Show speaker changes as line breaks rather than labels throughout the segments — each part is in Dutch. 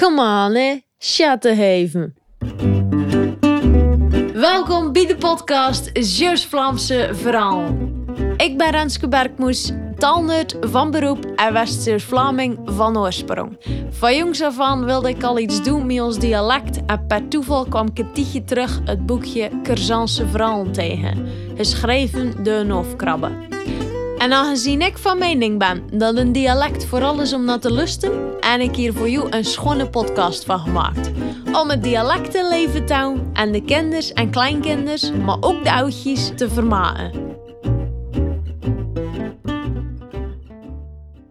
Come on, hè. Schattenheven. Welkom bij de podcast Zeeuws-Vlaamse Verhaal. Ik ben Renske Berkmoes, taalnerd van beroep en West-Vlaming van oorsprong. Van jongs af aan wilde ik al iets doen met ons dialect en per toeval kwam ik een terug het boekje Curzanse Verhalen tegen, geschreven door een hoofdkrabbe. En aangezien ik van mening ben dat een dialect vooral is om naar te lusten, en ik hier voor jou een schone podcast van gemaakt. Om het dialect in leven te houden en de kinders en kleinkinders, maar ook de oudjes, te vermaken.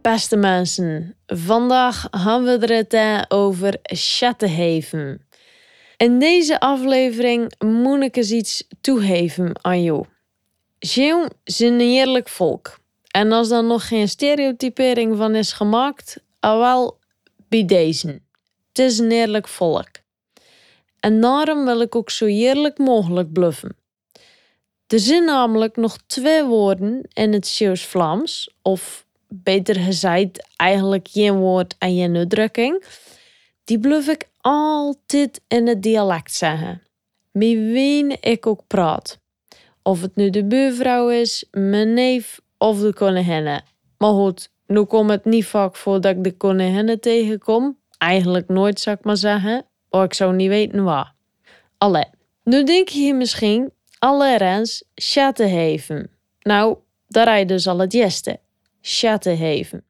Beste mensen, vandaag gaan we het over Schattenheven. In deze aflevering moet ik eens iets toegeven aan jou. Zeeuw is een heerlijk volk. En als er nog geen stereotypering van is gemaakt, al wel bij deze. Het is een eerlijk volk. En daarom wil ik ook zo eerlijk mogelijk bluffen. Er zijn namelijk nog twee woorden in het Zeeuws-Vlaams, of beter gezegd, eigenlijk geen woord en geen uitdrukking, die bluff ik altijd in het dialect zeggen. Met wie ik ook praat. Of het nu de buurvrouw is, mijn neef of de koninginnen. Maar goed, nu komt het niet vaak voor dat ik de koninginnen tegenkom. Eigenlijk nooit, zou ik maar zeggen. Maar ik zou niet weten waar. Allee, nu denk je misschien, alle rens, Schattenheven. Nou, daar rijdt dus al het jeste. Schattenheven.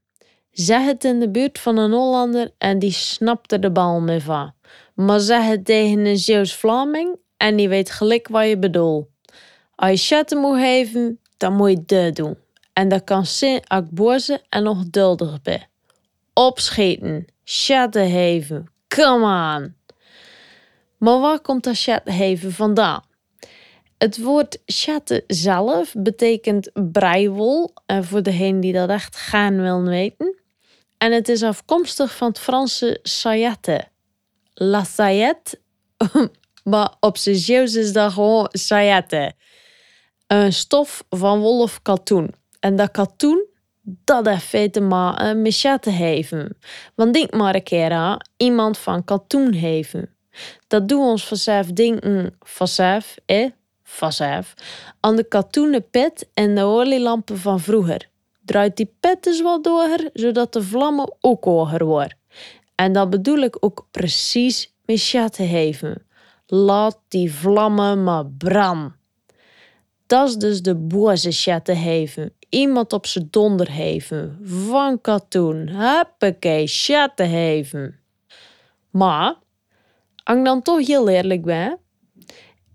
Zeg het in de buurt van een Hollander en die snapte de bal mee van. Maar zeg het tegen een Zeeuws-Vlaming en die weet gelijk wat je bedoelt. Als je schatten moet geven, dan moet je dit doen. En dat kan zijn akboze en nog duldig bij. Opschieten, chatten heven, come on. Maar waar komt dat chatten vandaan? Het woord chatten zelf betekent breiwol, voor degene die dat echt gaan wil weten. En het is afkomstig van het Franse saillette. La saillette, maar op zijn Zeeuws is dat gewoon. Een stof van wol of katoen. En dat katoen, dat heeft te maken met chatten heven. Want denk maar een keer aan iemand van katoen heven. Dat doet ons vanzelf denken vanzelf, eh, vanzelf, aan de katoenen pet en de olielampen van vroeger. Draait die pet eens wat door, zodat de vlammen ook hoger worden. En dat bedoel ik ook precies met chatten heven. Laat die vlammen maar branden. Dat is dus de boze chatten heven iemand op zijn donder heven. Van katoen. Huppakee, chatten heven. Maar, als ik dan toch heel eerlijk ben,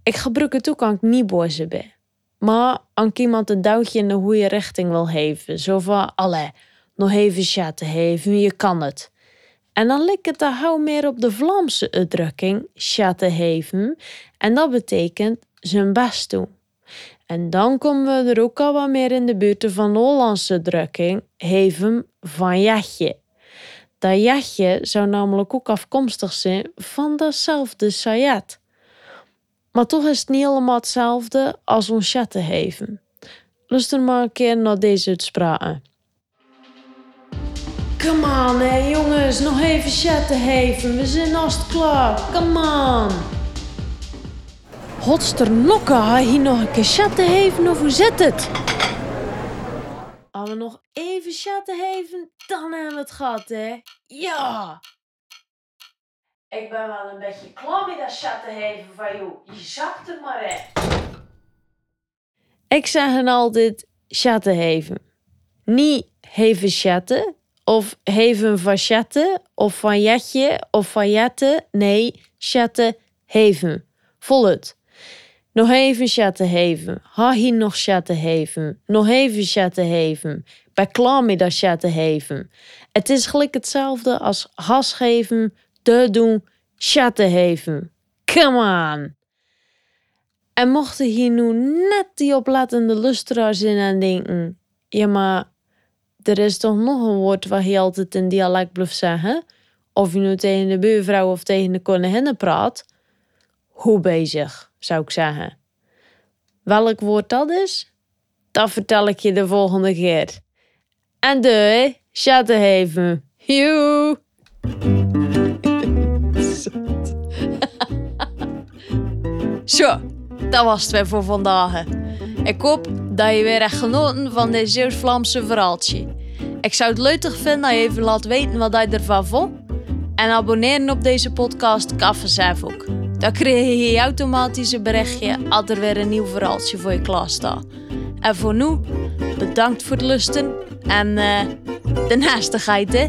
ik gebruik het ook als ik niet boos ben. Maar als iemand een duwtje in de goede richting wil geven, zo van, allee, nog even chatten heven, je kan het. En dan lijkt het hou meer op de Vlaamse uitdrukking, chatten heven, en dat betekent zijn best doen. En dan komen we er ook al wat meer in de buurt van de Hollandse drukking, heven van jatje. Dat jatje zou namelijk ook afkomstig zijn van datzelfde sayat. Maar toch is het niet helemaal hetzelfde als ons heven. Luister maar een keer naar deze uitspraken. Come on, hè jongens, nog even heven. We zijn alst klaar. Come on. Hotster nokken, hier nog een keer chatten heven of hoe zit het? Als we nog even chatten heven, dan hebben we het gehad, hè? Ja! Ik ben wel een beetje klaar met dat chatten heven van jou. Je zakt er maar, hè? Ik zeg hen altijd chatten heven. Niet heven chatten, of heven van chatten, of van jetje, of van. Nee, chatten heven. Voluit. Nog even chatten heven. Ha hier nog chatten heven. Nog even chatten heven. Bij dat chatten heven. Het is gelijk hetzelfde als has geven, de doen, chatten heven. Come on! En mochten hier nu net die oplettende lustra's in aan denken, ja maar er is toch nog een woord waar je altijd in dialect blijft zeggen? Of je nu tegen de buurvrouw of tegen de koninginnen praat? Hoe bezig, zou ik zeggen. Welk woord dat is? Dat vertel ik je de volgende keer. En de chatten even. Joe!
Zo, dat was het weer voor vandaag. Ik hoop dat je weer hebt genoten van dit Zeeuws-Vlaamse verhaaltje. Ik zou het leuk vinden als je even laat weten wat je ervan vond. En abonneren op deze podcast kan ook. Dan krijg je automatisch een berichtje als er weer een nieuw verhaaltje voor je klaar staat. En voor nu, bedankt voor het lusten en uh, de naastigheid hè.